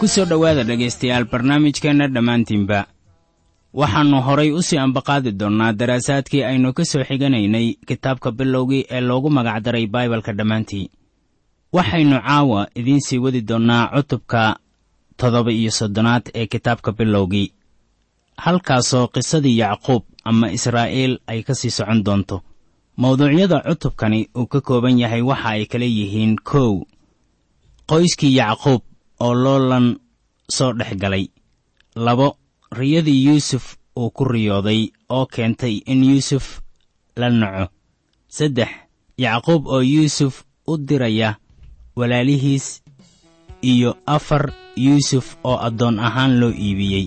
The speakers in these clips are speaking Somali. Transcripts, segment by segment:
ku soo dhowaada dhegaystayaal barnaamijkeenna dhammaantiinba. Waxaannu horay u sii ambaqaadi doonnaa daraasaadkii aynu ka soo xiganaynay kitaabka bilowgii ee loogu magacdaray baibalka dhammaantii. Waxaynu caawa idiin sii wadi doonnaa cutubka toddoba iyo soddonaad ee kitaabka bilowgii. Halkaasoo qisadii yacquub ama israa'iil ay ka sii socon doonto. Mawduucyada cutubkani uu ka kooban yahay waxa ay kala yihiin kow. Qoyskii yacquub oo loolan soo dhex galay. Labo riyadii yuusuf uu ku riyooday oo keentay in yuusuf la naco saddex yacquub oo yuusuf u diraya walaalihiis. Iyo afar yuusuf oo addoon ahaan loo iibiyey.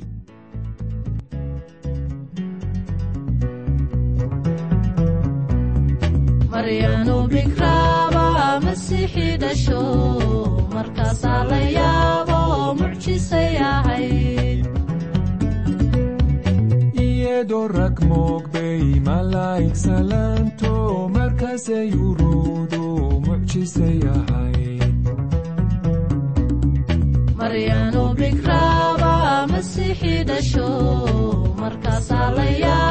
Maryanu bikraaba masiixi dhasho markaasaa la yaabo mucjisay ahayd iyadoo rag moogbay malaa'ig salaanto markaasay uruudu mucjisay ahayd maryanu bikraaba masiixi dhasho markaasaa la yaabo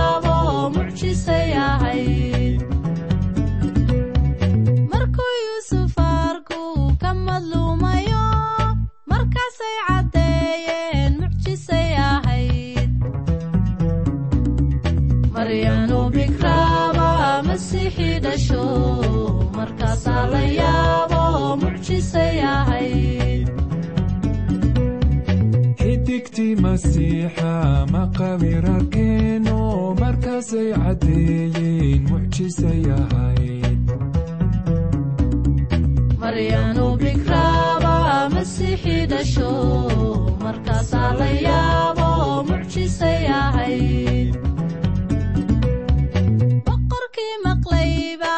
masiixa maqawir arkeeno markaasay caddeeyeen mucjisay ahayd maryanu bikraaba masiixi dhasho markaasaa la yaabo mucjisay ahayd boqorkii maqlayba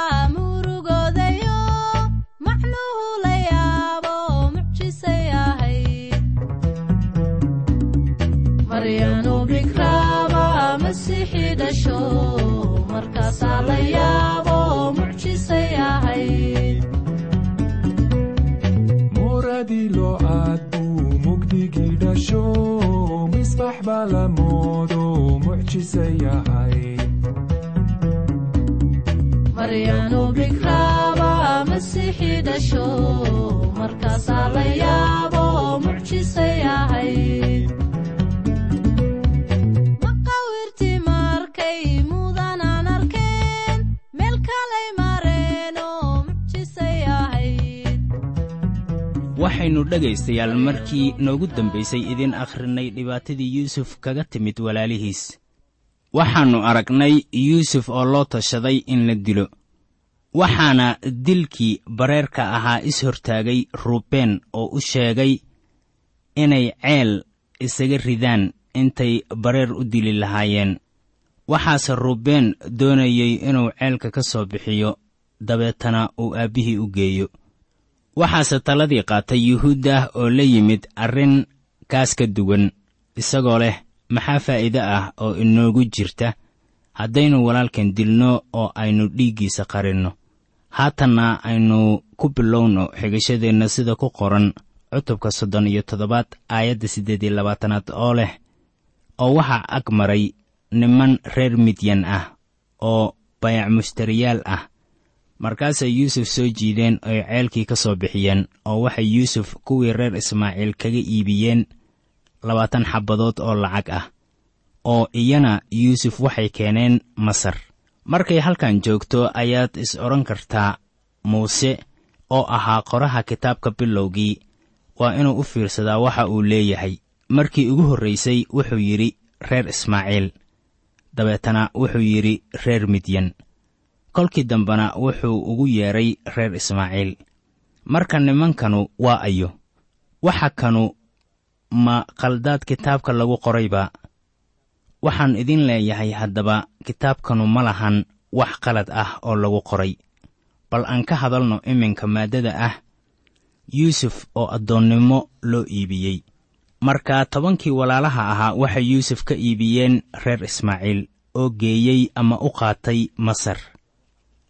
waxaynu dhegaystayaal markii noogu dambaysay idiin akhrinay dhibaatadii yuusuf kaga timid walaalihiis. Waxaannu aragnay yuusuf oo loo tashaday in la dilo waxaana dilkii bareerka ahaa is hortaagay ruubeen oo u sheegay inay ceel isaga ridaan intay bareer u dili lahaayeen. Waxaase ruubeen doonayey inuu ceelka ka soo bixiyo dabeetana uu aabbihii u geeyo. Waxaase taladii qaatay yuhuudda oo la yimid arrin kaas ka duwan isagoo leh maxaa faa'iide ah oo inoogu jirta? Haddaynu walaalkan dilno oo aynu dhiiggiisa qarinno haatanna aynu ku bilowno xigashadeenna sida ku qoran cutubka soddon iyo toddobaad aayadda siddeed iyo labaatanaad oo leh oo waxaa ag maray niman reer midyan ah oo bayac mushtariyaal ah markaasay yuusuf soo jiideen oy ceelkii ka soo bixiyeen oo waxay yuusuf kuwii reer ismaaciil kaga iibiyeen labaatan xabbadood oo lacag ah oo iyana yuusuf waxay keeneen masar markay halkan joogto ayaad is odhan kartaa muuse oo ahaa qoraha kitaabka bilowgii waa inuu u fiirsadaa waxa uu leeyahay. Markii ugu horraysay wuxuu yidhi reer ismaaciil. Dabeetana wuxuu yidhi reer midyan. Kolkii dambena wuxuu ugu yeedhay reer ismaaciil. Marka nimankanu waa ayo waxa kanu ma khaldaad kitaabka lagu qorayba waxaan idin leeyahay haddaba kitaabkanu ma lahan wax qalad ah oo lagu qoray. Bal aan ka hadalno iminka maaddada ah yuusuf oo addoonnimo loo iibiyey. Marka tobankii walaalaha ahaa waxay yuusuf ka iibiyeen reer ismaaciil oo geeyey ama u qaatay masar.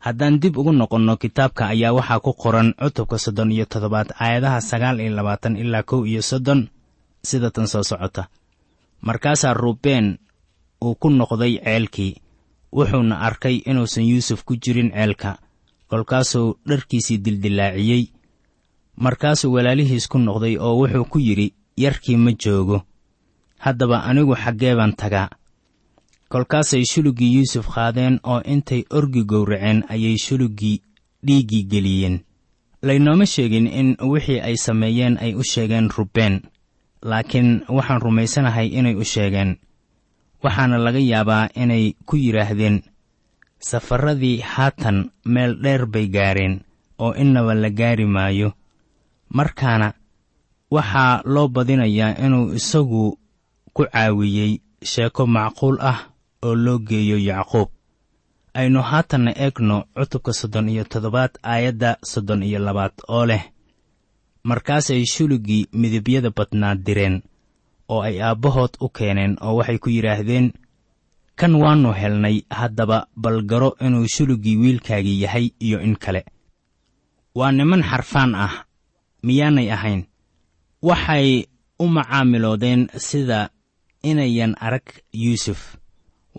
Haddaan dib ugu noqonno kitaabka ayaa waxaa ku qoran cutubka soddon iyo toddobaad aayadaha sagaal iyo labaatan ilaa kow iyo soddon sida tan soo socota. Markaasaa ruubeen uu ku noqday ceelkii. Wuxuuna arkay inuusan yuusuf ku jirin ceelka kolkaasuu dharkiisii dildillaaciyey. Markaasuu walaalihiis ku noqday oo wuxuu ku yidhi yarkii ma joogo. Haddaba anigu xaggee baan tagaa. Kolkaasay shuluggii yuusuf qaadeen oo intay orgi gowraceen ayay shuluggii dhiiggii geliyeen. Laynooma sheegin in wixii ay sameeyeen ay u sheegeen rubeen laakiin waxaan rumaysanahay inay u sheegeen waxaana laga yaabaa inay ku yidhaahdeen safarradii haatan meel dheer bay gaareen oo innaba la gaari maayo. Markaana waxaa loo badinayaa inuu isagu ku caawiyey sheeko macquul ah oo loo geeyo yacquub. Aynu haatanna eegno cutubka soddon iyo toddobaad aayadda soddon iyo labaad oo leh markaasay shuluggii midibyada badnaad direen oo ay aabbahood u keeneen oo waxay ku yidhaahdeen kan waannu helnay haddaba bal garo inuu shuluggii wiilkaagii yahay iyo in kale. Waa niman xarfaan ah miyaanay ahayn. Waxay u macaamiloodeen sida inayan arag yuusuf.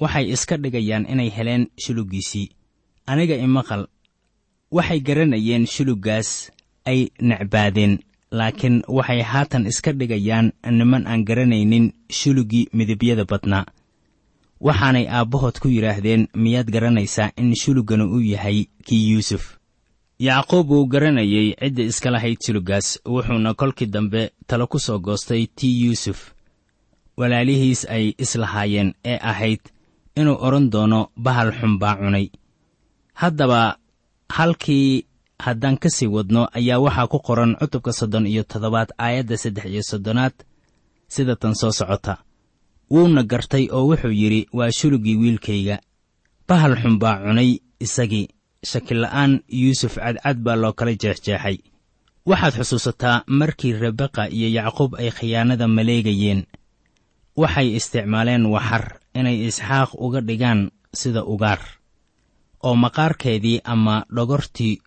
Waxay iska dhigayaan inay heleen shuluggiisii aniga imaqal waxay garanayeen shuluggaas ay necbaadeen laakiin waxay haatan iska dhigayaan niman aan garanaynin shuluggii midibyada badnaa. Waxaanay aabbahood ku yidhaahdeen miyaad garanaysaa in shuluggana uu yahay kii yuusuf? Yacquub wuu garanayey cidda iska lahayd shuluggaas wuxuuna kolkii dambe talo ku soo goostay tii yuusuf. Walaalihiis ay islahaayeen ee ahayd inuu odhan doono bahal xun baa cunay. Haddaba halkii haddaan ka sii wadno ayaa waxaa ku qoran cutubka soddon iyo toddobaad aayadda saddex iyo soddonaad sida tan soo socota. Wuuna gartay oo wuxuu yidhi waa shuluggii wiilkayga. Bahal xun baa cunay isagii. Shakila'aan yuusuf cadcad baa loo kala jeexjeexay. Waxaad xusuusataa markii rebeqa iyo yacquub ay khiyaanada maleegayeen. Waxay isticmaaleen waxar inay isxaaq uga dhigaan sida ugaar. Oo maqaarkeedii ama dhogortii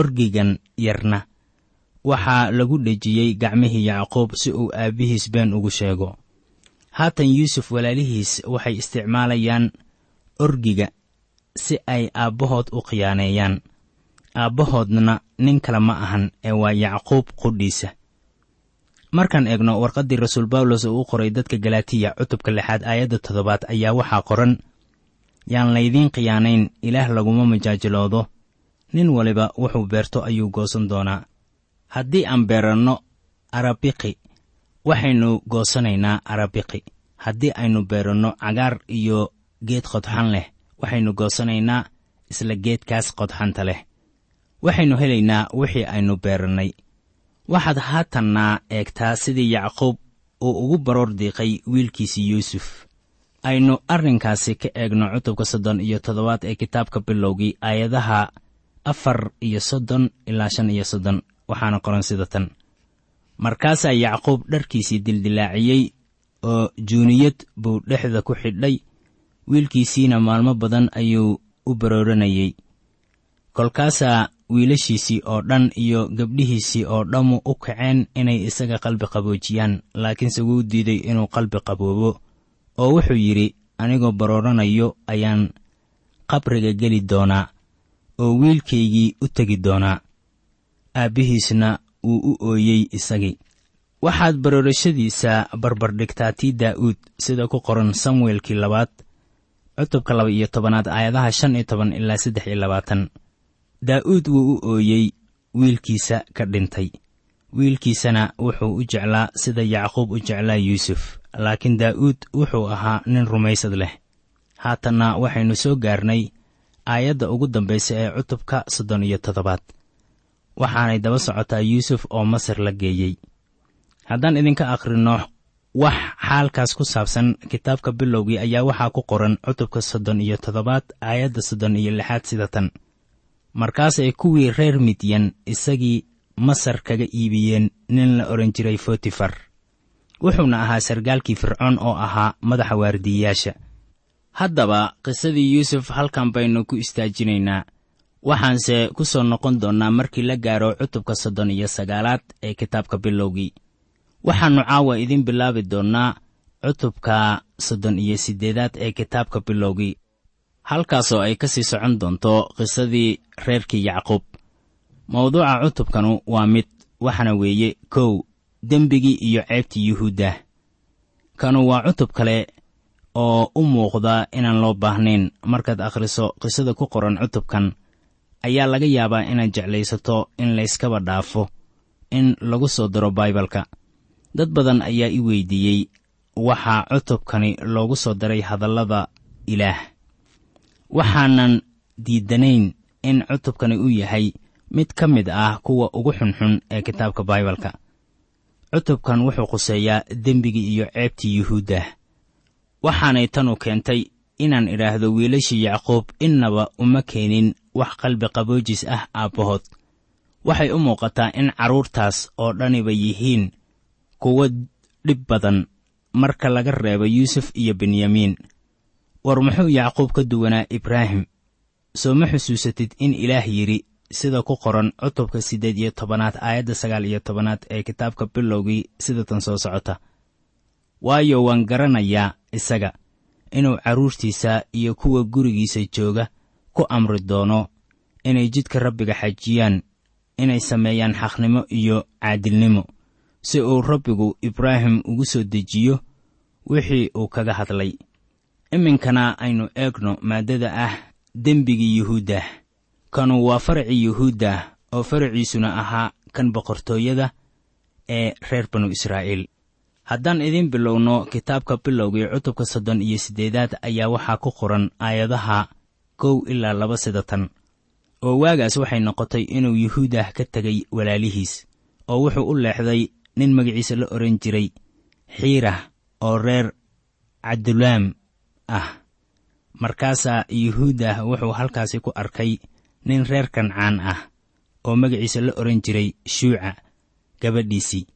orgigan yarna. Waxaa lagu dhejiyey gacmihii yacquub si uu aabbihiis been ugu sheego. Haatan yuusuf walaalihiis waxay isticmaalayaan orgiga si ay aabbahood u khiyaaneeyaan. Aabbahoodna nin kale ma ahan ee waa yacquub qudhiisa. Markaan eegno warqaddii rasuul bawlos uu u qoray dadka galatiya cutubka lixaad aayadda toddobaad ayaa waxaa qoran yaan laydiin khiyaanayn ilaah laguma majaajiloodo nin waliba wuxuu beerto ayuu goosan doonaa. Haddii aan beeranno arabiqi waxaynu goosanaynaa arabiqi. Haddii aynu beeranno cagaar iyo geed qodxan leh waxaynu goosanaynaa isla geedkaas qodxanta leh. Waxaynu helaynaa wixii aynu beerannay. Waxaad haatannaa eegtaa sidii yacquub uu ugu baroor diiqay wiilkiisii yuusuf. Aynu arrinkaasi ka eegno cutubka soddon iyo toddobaad ee kitaabka bilowgii aayadaha afar iyo soddon ilaa shan iyo soddon waxaana qoran sida tan. Markaasaa yacquub dharkiisii dildilaaciyey oo juuniyad buu dhexda ku xidhay wiilkiisiina maalmo badan ayuu u barooranayey. Kolkaasaa wiilashiisii oo dhan iyo gabdhihiisii oo dhammu u kaceen inay isaga qalbi qaboojiyaan laakiinse wuu diiday inuu qalbi qaboobo oo wuxuu yidhi anigoo barooranayo ayaan qabriga geli doonaa oo wiilkaygii u tegi doonaa. Aabbihiisna wuu u ooyey isagii. Waxaad baroorashadiisa barbardhigtaa tii daa'uud sida ku qoran samuelkii labaad cutubka laba iyo tobanaad aayadaha shan iyo toban ilaa saddex iyo labaatan. Daa'uud wuu u ooyey wiilkiisa ka dhintay. Wiilkiisana wuxuu u jeclaa sida yacquub u jeclaa yuusuf laakiin daa'uud wuxuu ahaa nin rumaysad leh. Haatanna waxaynu soo gaarnay aayadda ugu dambaysa ee cutubka soddon iyo toddobaad. Waxaanay daba socotaa yuusuf oo masar la geeyey. Haddaan idinka akhrinno wax xaalkaas ku saabsan kitaabka bilowgii ayaa waxaa ku qoran cutubka soddon iyo toddobaad aayadda soddon iyo lixaad sida tan. Markaasay kuwii reer midyan isagii masar kaga iibiyeen nin la odhan jiray fotifar wuxuuna ahaa sargaalkii fircoon oo ahaa madaxa waardiyayaasha haddaba qisadii yuusuf halkan baynu ku istaajinaynaa. Waxaanse ku soo noqon doonnaa markii la gaaro cutubka soddon iyo sagaalaad ee kitaabka bilowgii. Waxaannu caawa idiin bilaabi doonnaa cutubka soddon iyo siddeedaad ee kitaabka bilowgii. Halkaasoo ay ka sii socon doonto qisadii reerkii yacquub. Mawduuca cutubkanu waa mid waxaana weeye kow dembigii iyo ceebtii yuhuudda. Kanu waa cutub kale oo u muuqda inaan loo baahnayn. Markaad akhriso qisada ku qoran cutubkan ayaa laga yaabaa inaad jeclaysato in layskaba dhaafo in lagu soo daro baibalka. Dad badan ayaa i weydiiyey waxaa cutubkani loogu soo daray hadallada ilaah. Waxaanan diidanayn in cutubkani uu yahay mid ka mid ah kuwa ugu xunxun ee kitaabka baibalka. Cutubkan wuxuu khuseeyaa dembigii iyo ceebtii yuhuudda waxaanay tanu keentay inaan idhaahdo wiilashii yacquub innaba uma keenin wax qalbi qaboojis ah aabbahood. Waxay u muuqataa in carruurtaas oo dhaniba yihiin kuwo dhib badan marka laga reebo yuusuf iyo benyamiin war muxuu yacquub ka duwanaa ibraahim? Soo ma xusuusatid in ilaah yidhi sida ku qoran cutubka siddeed iyo tobanaad aayadda sagaal iyo tobanaad ee kitaabka bilowgii sida tan soo socota. Waayo waan garanayaa isaga inuu carruurtiisa iyo kuwa gurigiisa jooga ku amri doono inay jidka rabbiga xajiyaan inay sameeyaan xaqnimo iyo caadilnimo si uu rabbigu ibraahim ugu soo dejiyo wixii uu kaga hadlay. Iminkana aynu eegno maaddada ah dembigii yuhuudda kanu waa faracii yuhuudda oo faraciisuna ahaa kan boqortooyada ee reer banu israa'iil haddaan idiin bilowno kitaabka bilowgii cutubka soddon iyo siddeedaad ayaa waxaa ku qoran aayadaha kow ilaa laba sida tan oo waagaas waxay noqotay inuu yuhuudah ka tegay walaalihiis oo wuxuu u leexday nin magaciisa la odhan jiray xiirah oo reer cabdulaam ah. Markaasaa yuhuudah wuxuu halkaasi ku arkay nin reer kancaan ah oo magaciisa la odhan jiray shuuca gabadhiisii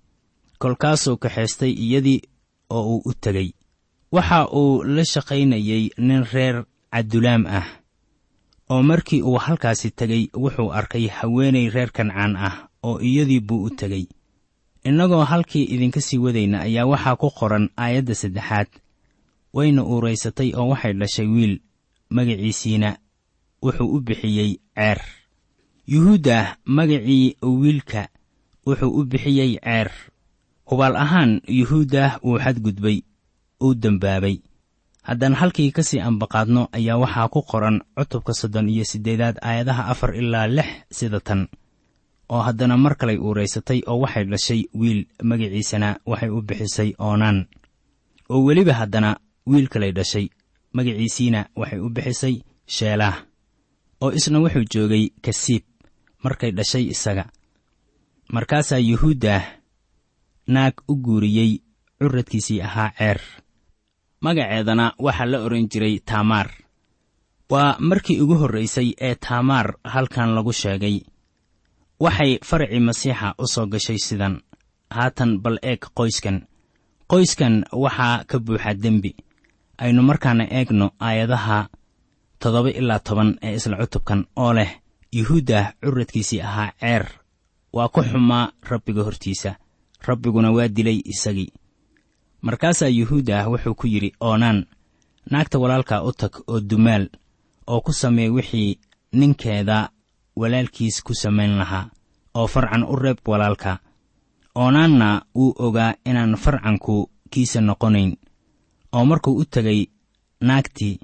kolkaasuu kaxaystay iyadii oo uu u tegey waxa uu la shaqaynayey nin reer cabdulaam ah oo markii uu halkaasi tegey wuxuu arkay haweenay reer kancaan ah oo iyadii buu u tegey innagoo halkii idinka sii wadayna ayaa waxaa ku qoran aayadda saddexaad. Wayna uuraysatay oo waxay dhashay wiil magaciisiina wuxuu u bixiyey ceer. Yuhuuddah magacii wiilka wuxuu u bixiyey ceer hubaal ahaan yuhuuddah wuu xadgudbay uu dembaabay haddaan halkii ka sii ambaqaadno ayaa waxaa ku qoran cutubka soddon iyo siddeedaad aayadaha afar ilaa lix sida tan. Oo haddana mar kalay uuraysatay oo waxay dhashay wiil magaciisana waxay u bixisay oonaan. Oo weliba haddana wiil kalay dhashay magaciisiina waxay u bixisay sheelaah oo isna wuxuu joogay kasiib markay dhashay isaga. Markaasaa yuhuuddah naag u guuriyey curadkiisii ahaa ceer. Magaceedana waxaa la odhan jiray taamaar waa markii ugu horraysay ee taamaar halkan lagu sheegay. Waxay faracii masiixa u soo gashay sidan. Haatan bal eeg qoyskan. Qoyskan waxaa ka buuxa dembi. Aynu markaana eegno aayadaha toddoba ilaa toban ee isla cutubkan oo leh yuhuudda curadkiisii ahaa ceer. Waa ku xumaa rabbiga hortiisa rabbiguna waa dilay isagii. Markaasaa yuhuudda wuxuu ku yidhi oonaan naagta walaalkaa u tag oo dumaal oo ku samee wixii ninkeeda walaalkiis ku samayn lahaa oo farcan u reeb walaalka. Oonaanna wuu ogaa inaan farcanku kiisa noqonayn oo markuu u tegay naagtii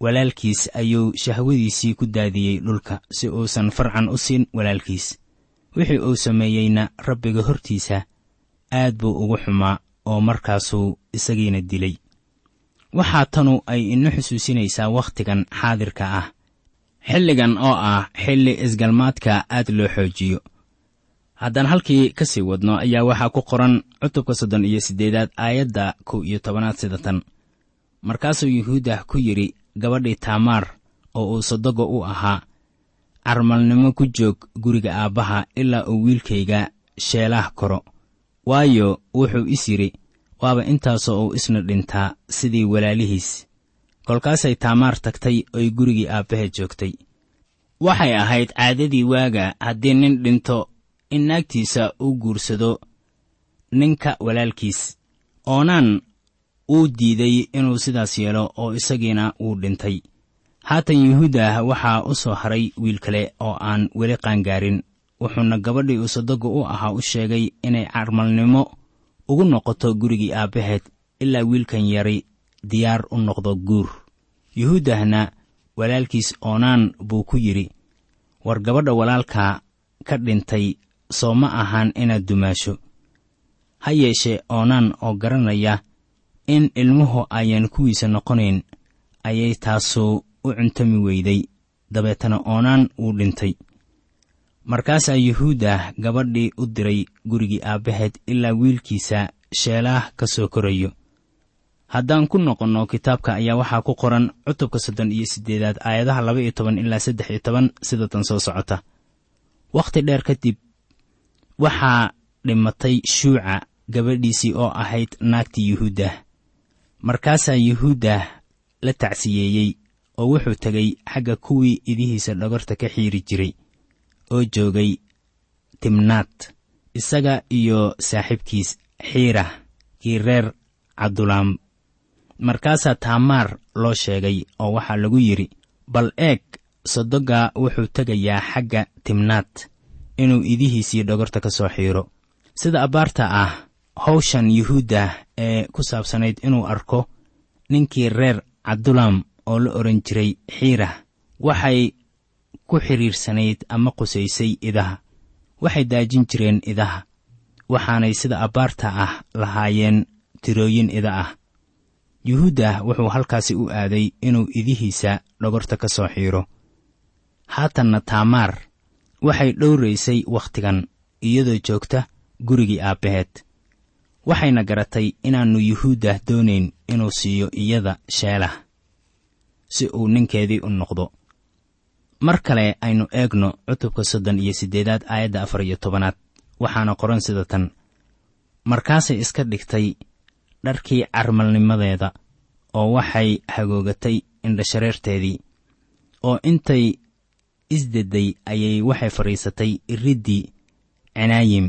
walaalkiis ayuu shahwadiisii ku daadiyey dhulka si uusan farcan u siin walaalkiis. Wixii uu sameeyeyna rabbiga hortiisa aad buu ugu xumaa oo markaasuu isagiina dilay. Waxaa tanu ay ina xusuusinaysaa wakhtigan xaadirka ah xilligan oo ah xilli isgalmaadka aad loo xoojiyo. Haddaan halkii ka sii wadno ayaa waxaa ku qoran cutubka soddon iyo siddeedaad aayadda kow iyo tobanaad sida tan. Markaasuu yuhuuddah ku yidhi gabadhii taamaar oo uu sodogo u ahaa carmalnimo ku joog guriga aabbaha ilaa uu wiilkayga sheelaah koro waayo wuxuu is yidhi waaba intaasoo uu isna dhintaa sidii walaalihiis. Kolkaasay taamaar tagtay oy gurigii aabbaheed joogtay. Waxay ahayd caadadii waaga haddii nin dhinto in naagtiisa uu guursado ninka walaalkiis oonaan wuu diiday inuu sidaas yeelo oo isagiina wuu dhintay. Haatan yuhuuddah waxaa u soo haray wiil kale oo aan weli qaangaarin wuxuuna gabadhii uu u ahaa u sheegay inay carmalnimo ugu noqoto gurigii aabbaheed ilaa wiilkan yari diyaar u noqdo guur. Yuhuuddahna walaalkiis oonaan buu ku yidhi war gabadha walaalkaa ka dhintay soo ma ahaan inaad dumaasho. Ha yeeshee oonaan oo garanaya in ilmuhu ayaan kuwiisa noqonayn ayay taasu u cuntami weyday. Dabeetana oonaan wuu dhintay markaasaa yuhuuddah gabadhii u diray gurigii aabbaheed ilaa wiilkiisa sheelaah ka soo korayo. Haddaan ku noqonno kitaabka ayaa waxaa ku qoran cutubka soddon iyo siddeedaad aayadaha laba iyo toban ilaa saddex iyo toban sida tan soo socota. Wakhti dheer kadib waxaa dhimatay shuuca gabadhiisii oo ahayd naagtii yuhuuddah markaasaa yuhuuddah la tacsiyeeyey oo wuxuu tegay xagga kuwii idihiisa dhogorta ka xiiri jiray oo joogay timnaat isaga iyo saaxiibkiis xiira kii reer cabdulaam. Markaasaa taamaar loo sheegay oo waxaa lagu yidhi bal eeg sodogaa wuxuu tegayaa xagga timnaat inuu idihiisii dhogorta ka soo xiiro. Sida abbaarta ah hawshan yuhuudda ee ku saabsanayd inuu arko ninkii reer cabdulaam oo la odhan jiray xiira waxay ku xidhiirsanayd ama qusaysay idaha. Waxay daajin jireen idaha waxaanay sida abbaarta ah lahaayeen tirooyin ida ah. Yuhuudda wuxuu halkaasi u aaday inuu idihiisa dhogorta ka soo xiiro. Haatanna taamaar waxay dhowraysay wakhtigan iyadoo joogta gurigii aabbaheed. Waxayna garatay inaannu yuhuudda doonayn inuu siiyo iyada sheelah si uu ninkeedii u noqdo mar kale aynu eegno cutubka soddon iyo siddeedaad aayadda afar iyo tobanaad. Waxaana qoran sida tan. Markaasay iska dhigtay dharkii carmalnimadeeda oo waxay hagoogatay indhashareerteedii oo intay isdedday ayay waxay fadhiisatay iriddii cinaayim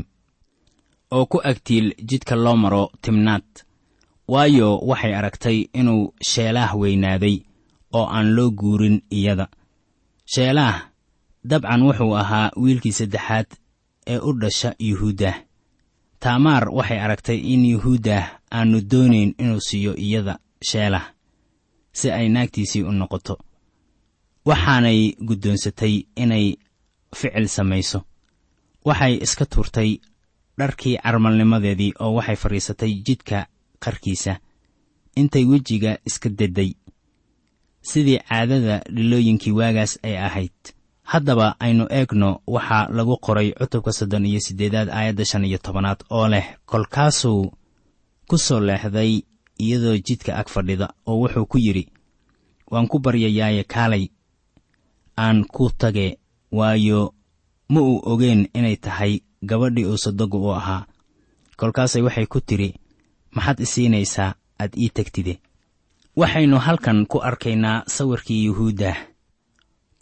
oo ku agtiil jidka loo maro timnaad waayo waxay aragtay inuu sheelaah weynaaday oo aan loo guurin iyada sheelaah dabcan wuxuu ahaa wiilkii saddexaad ee u dhasha yuhuuddah taamaar waxay aragtay in yuhuuddah aannu doonayn inuu siiyo iyada sheelah si ay naagtiisii u noqoto. Waxaanay guddoonsatay inay ficil samayso. Waxay iska tuurtay dharkii carmalnimadeedii oo waxay fadhiisatay jidka qarkiisa. Intay wejiga iska dedday sidii caadada dhilooyinkii waagaas ay ahayd. Haddaba aynu eegno waxaa lagu qoray cutubka soddon iyo siddeedaad aayadda shan iyo tobanaad oo leh kolkaasuu ku soo leexday iyadoo jidka ag fadhida oo wuxuu ku yidhi waan ku baryayaaye kaalay aan ku tage waayo ma uu ogeen inay tahay gabadhii uu sodogu u ahaa. Kolkaasay waxay ku tidhi maxaad isiinaysaa aad ii tegtide waxaynu halkan ku arkaynaa sawirkii yuhuuddah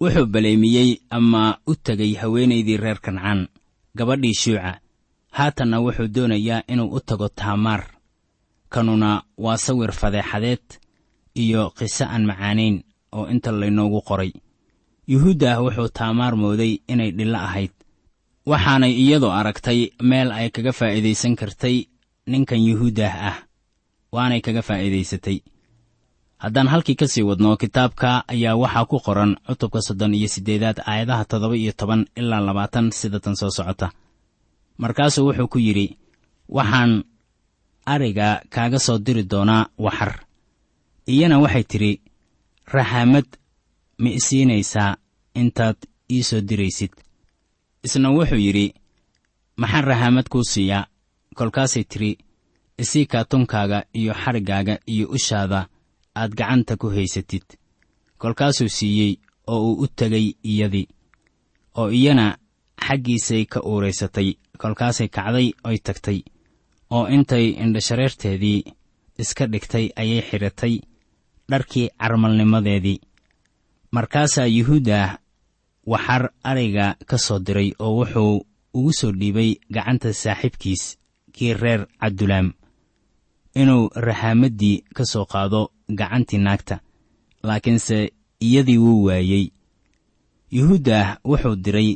wuxuu baleemiyey ama u tegay haweenaydii reer kancaan gabadhii shuuca. Haatanna wuxuu doonayaa inuu u tago taamaar. Kanuna waa sawir fadeexadeed iyo qiso aan macaanayn oo inta laynoogu qoray. Yuhuuddah wuxuu taamaar mooday inay dhillo ahayd. Waxaanay iyadu aragtay meel ay kaga faa'iidaysan kartay ninkan yuhuuddah ah. Waanay kaga faa'iidaysatay haddaan halkii ka sii wadno kitaabka ayaa waxaa ku qoran cutubka soddon iyo siddeedaad aayadaha toddoba iyo toban ilaa labaatan sida tan soo socota. Markaasuu wuxuu ku yidhi waxaan ariga kaaga soo diri doonaa waxar. Iyana waxay tidhi raxaamad ma isiinaysaa intaad ii soo diraysid. Isna wuxuu yidhi maxaan raxaamad kuu siiyaa? Kolkaasay tidhi isii kaatunkaaga iyo xariggaaga iyo ushaada aad gacanta ku haysatid. Kolkaasuu siiyey oo uu u tegay iyadii oo iyana xaggiisay ka uuraysatay kolkaasay kacday oy tagtay oo intay indhashareerteedii iska dhigtay ayay xidhatay dharkii carmalnimadeedii. Markaasaa yuhuuddah waxar ariga ka soo diray oo wuxuu ugu soo dhiibay gacanta saaxiibkiis kii reer cabdulaam inuu raxaamaddii ka soo qaado gacantii naagta laakiinse iyadii wuu waayey. Yuhuuddah wuxuu diray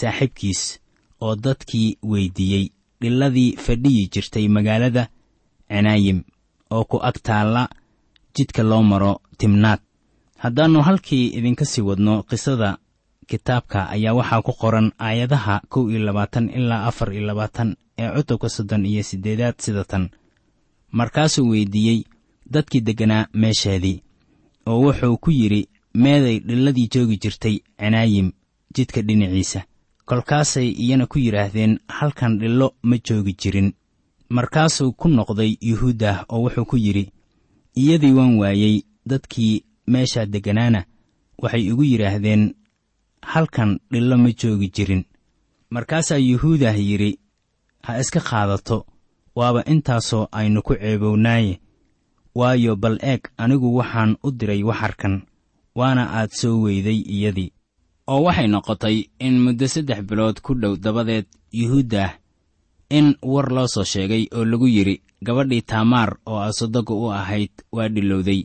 saaxiibkiis oo dadkii weyddiiyey dhilladii fadhiyi jirtay magaalada cinaayim oo ku ag taalla jidka loo maro timnaad haddaannu halkii idinka sii wadno qisada kitaabka ayaa waxaa ku qoran aayadaha kow iyo labaatan ilaa afar iyo labaatan ee cutubka soddon iyo siddeedaad sida tan markaasuu weyddiiyey dadkii degganaa meesheedii oo wuxuu ku yidhi meeday dhilladii joogi jirtay cinaayim jidka dhinaciisa. Kolkaasay iyana ku yidhaahdeen halkan dhillo ma joogi jirin. Markaasuu ku noqday yuhuuddah oo wuxuu ku yidhi iyadii waan waayey dadkii meeshaa degganaana waxay igu yidhaahdeen halkan dhillo ma joogi jirin. Markaasaa yuhuudah yidhi ha iska qaadato waaba intaasoo aynu ku ceebownaaye waayo bal eeg anigu waxaan u diray waxarkan waana aad soo weyday iyadii oo waxay noqotay in muddo saddex bilood ku dhow dabadeed yuhuuddah in war loo soo sheegay oo lagu yidhi gabadhii taamaar oo asodoga u ahayd waa dhilowday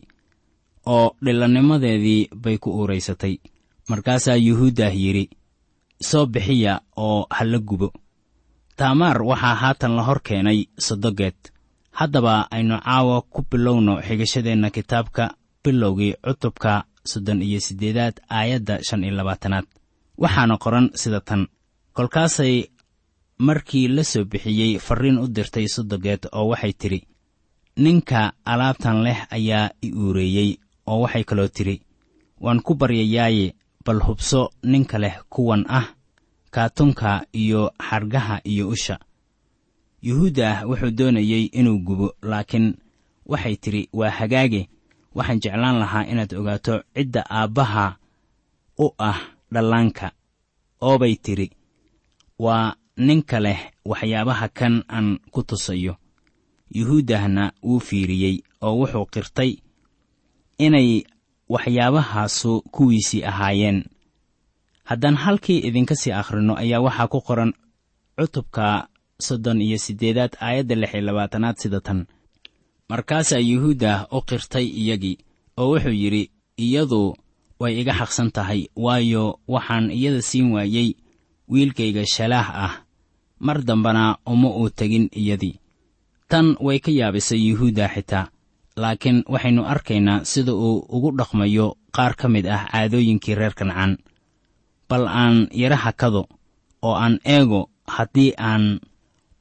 oo dhillannimadeedii bay ku uuraysatay. Markaasaa yuhuuddah yidhi soo bixiya oo ha la gubo taamaar waxaa haatan la hor keenay sodogeed haddaba aynu caawa ku bilowno xigashadeenna kitaabka bilowgii cutubka soddon iyo siddeedaad aayadda shan iyo labaatanaad. Waxaana qoran sida tan. Kolkaasay markii la soo bixiyey farriin u dirtay sodogeed oo waxay tidhi ninka alaabtan leh ayaa i uureeyey oo waxay kaloo tidhi waan ku baryayaaye bal hubso ninka leh kuwan ah kaatunka iyo xargaha iyo usha. Yuhuuddah wuxuu doonayey inuu gubo laakiin waxay tidhi waa hagaage. Waxaan jeclaan lahaa inaad ogaato cidda aabbaha u ah dhallaanka. Oobay tidhi waa ninka leh waxyaabaha kan aan ku tusayo. Yuhuuddahna wuu fiiriyey oo wuxuu qirtay inay waxyaabahaasu kuwiisii ahaayeen haddaan halkii idinka sii akhrino ayaa waxaa ku qoran cutubka soddon iyo siddeedaad aayadda lix iyo labaatanaad sida tan. Markaasaa yuhuuddah u qirtay iyagii oo wuxuu yidhi iyadu way iga xaqsan tahay waayo waxaan iyada siin waayey wiilkayga shalaah ah. Mar dambana uma uu tegin iyadii. Tan way ka yaabisay yuhuudda xitaa laakiin waxaynu arkaynaa sida uu ugu dhaqmayo qaar ka mid ah caadooyinkii reer kancaan bal aan yara hakado oo aan eego haddii aan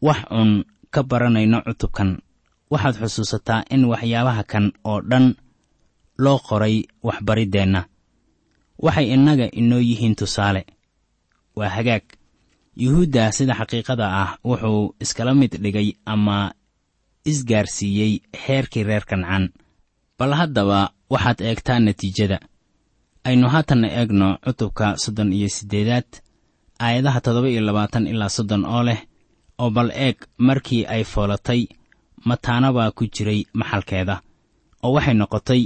wax cun ka baranayno cutubkan. Waxaad xusuusataa in waxyaabaha kan oo dhan loo qoray waxbariddeenna waxay innaga inoo yihiin tusaale. Waa hagaag. Yuhuudda sida xaqiiqada ah wuxuu iskala mid dhigay ama isgaarsiiyey xeerkii reer kancaan. Bal haddaba waxaad eegtaa natiijada aynu haatanna eegno cutubka soddon iyo siddeedaad aayadaha toddoba iyo labaatan ilaa soddon oo leh oo bal eeg markii ay foolatay mataana baa ku jiray maxalkeeda oo waxay noqotay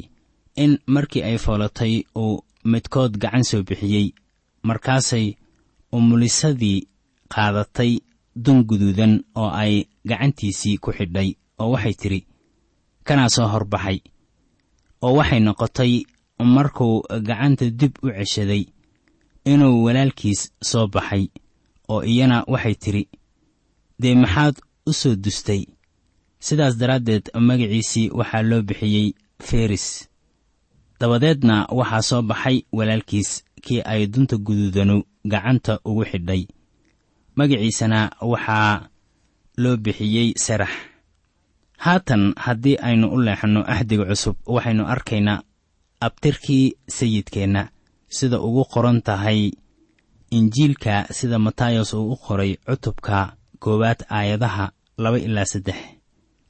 in markii ay foolatay uu midkood gacan soo bixiyey markaasay umulisadii qaadatay dun guduudan oo ay gacantiisii ku xidhay oo waxay tidhi kanaa soo horbaxay oo waxay noqotay markuu gacanta dib u ceshaday inuu walaalkiis soo baxay oo iyana waxay tidhi dee maxaad u soo dustay? Sidaas daraaddeed magaciisii waxaa loo bixiyey feris dabadeedna waxaa soo baxay walaalkiis kii ay dunta guduudanu gacanta ugu xidhay. Magaciisana waxaa loo bixiyey sarax. Haatan haddii aynu u leexanno axdiga cusub waxaynu arkaynaa abtirkii sayidkeenna sida ugu qoran tahay injiilka sida matayos uu u qoray cutubka koowaad aayadaha laba ilaa saddex.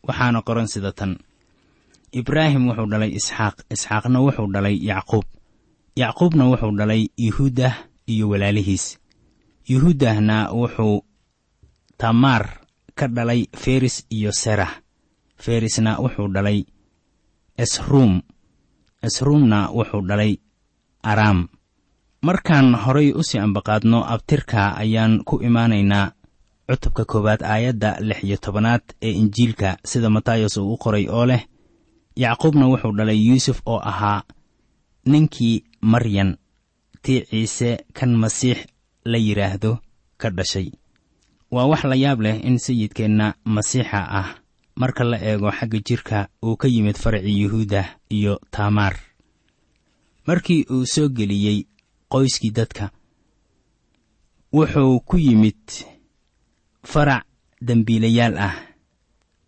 Waxaana qoran sida tan. Ibraahim wuxuu dhalay isxaaq isxaaqna wuxuu dhalay yacquub. Yacquubna wuxuu dhalay yuhuudah iyo walaalihiis. Yuhuudahna wuxuu tamaar ka dhalay feris iyo serah ferisna wuxuu dhalay esruum esruumna wuxuu dhalay araam markaan horay u sii ambaqaadno abtirka ayaan ku imaanaynaa cutubka koowaad aayadda lix iyo tobanaad ee injiilka sida matayos uu u qoray oo leh yacquubna wuxuu dhalay yuusuf oo ahaa ninkii maryan tii ciise kan masiix la yidhaahdo ka dhashay. Waa wax la yaab leh in sayidkeenna masiixa ah marka la eego xagga jidhka uu ka yimid faracii yuhuuda iyo taamaar. Markii uu soo geliyey qoyskii dadka wuxuu ku yimid farac dembiilayaal ah.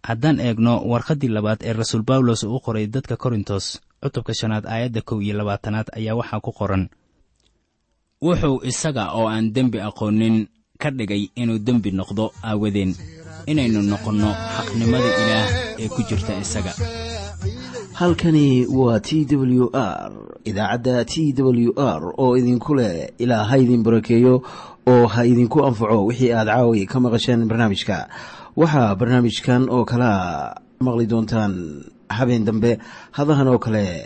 Haddaan eegno warqaddii labaad ee rasuul bawlos uu qoray dadka korintos cutubka shanaad aayadda kow iyo labaatanaad ayaa waxaa ku qoran. Wuxuu isaga oo aan dembi aqoonin ka dhigay inuu dembi noqdo aawadeen inaynu noqonno xaqnimada ilaah ee ku jirta isaga. Halkani waa t w r idaacadda t w r oo idinku leh ilaa ha idin barakeeyo oo ha idinku anfaco wixii aad caawi ka maqasheen barnaamijka. Waxaa barnaamijkan oo kalaa maqli doontaan habeen dambe hadahan oo kale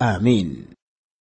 aamiin